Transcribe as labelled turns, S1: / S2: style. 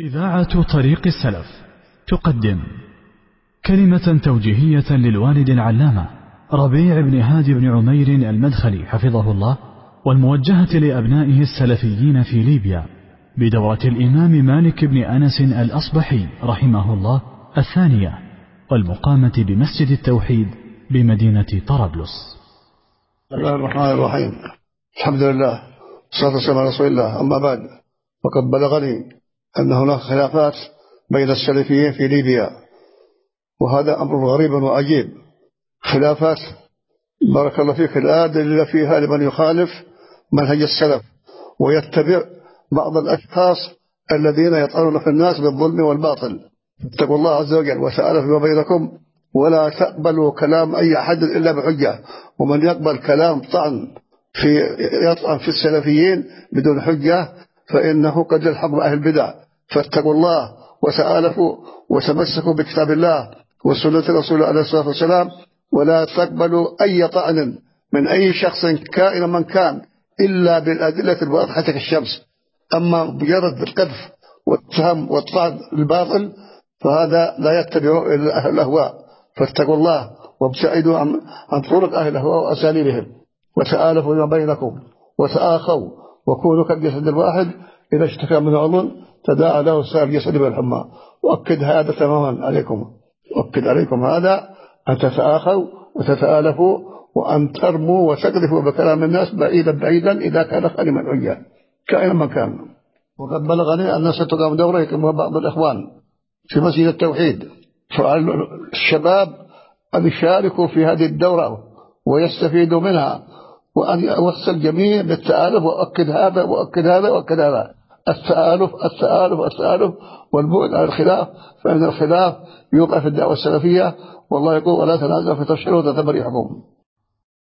S1: إذاعة طريق السلف تقدم كلمة توجيهية للوالد العلامة ربيع بن هادي بن عمير المدخلي حفظه الله والموجهة لأبنائه السلفيين في ليبيا بدورة الإمام مالك بن أنس الأصبحي رحمه الله الثانية والمقامة بمسجد التوحيد بمدينة طرابلس.
S2: بسم الله الرحمن الرحيم. الحمد لله والصلاة والسلام على رسول الله. أما بعد فقد بلغني أن هناك خلافات بين السلفيين في ليبيا وهذا أمر غريب وعجيب. خلافات بارك الله فيك الآدلة فيها لمن يخالف منهج السلف ويتبع بعض الأشخاص الذين يطعنون في الناس بالظلم والباطل. اتقوا الله عز وجل وسأل فيما بينكم ولا تقبلوا كلام أي أحد إلا بحجة. ومن يقبل كلام طعن في يطعن في السلفيين بدون حجة فإنه قد يلحق أهل البدع. فاتقوا الله وتآلفوا وتمسكوا بكتاب الله وسنة رسوله عليه الصلاة والسلام ولا تقبلوا أي طعن من أي شخص كائن من كان إلا بالأدلة الواضحة كالشمس أما مجرد القذف والتهم والطعن الباطل فهذا لا يتبع أهل الأهواء. فاتقوا الله وابتعدوا عن طرق أهل الأهواء وأساليبهم. وتآلفوا ما بينكم. وتآخوا وكونوا كالجسد الواحد إذا اشتكى من عضو تداعى له سائر الجسد بالحمى وأكد هذا تماما عليكم. أكد عليكم هذا أن تتآخوا وتتآلفوا وأن ترموا وتقذفوا بكلام الناس بعيدا بعيدا إذا كان من الحجة كائنا من كان. وقد بلغني أن ستقام دورة كما بعض الإخوان في مسجد التوحيد. فالشباب أن يشاركوا في هذه الدورة ويستفيدوا منها. وأن أوصل الجميع بالتآلف وأكد هذا وأكد هذا وأكد هذا. التآلف التآلف التآلف والبعد عن الخلاف فإن الخلاف يوقع في الدعوة السلفية والله يقول ولا تنازل في تفشلوا وتتبر يحكم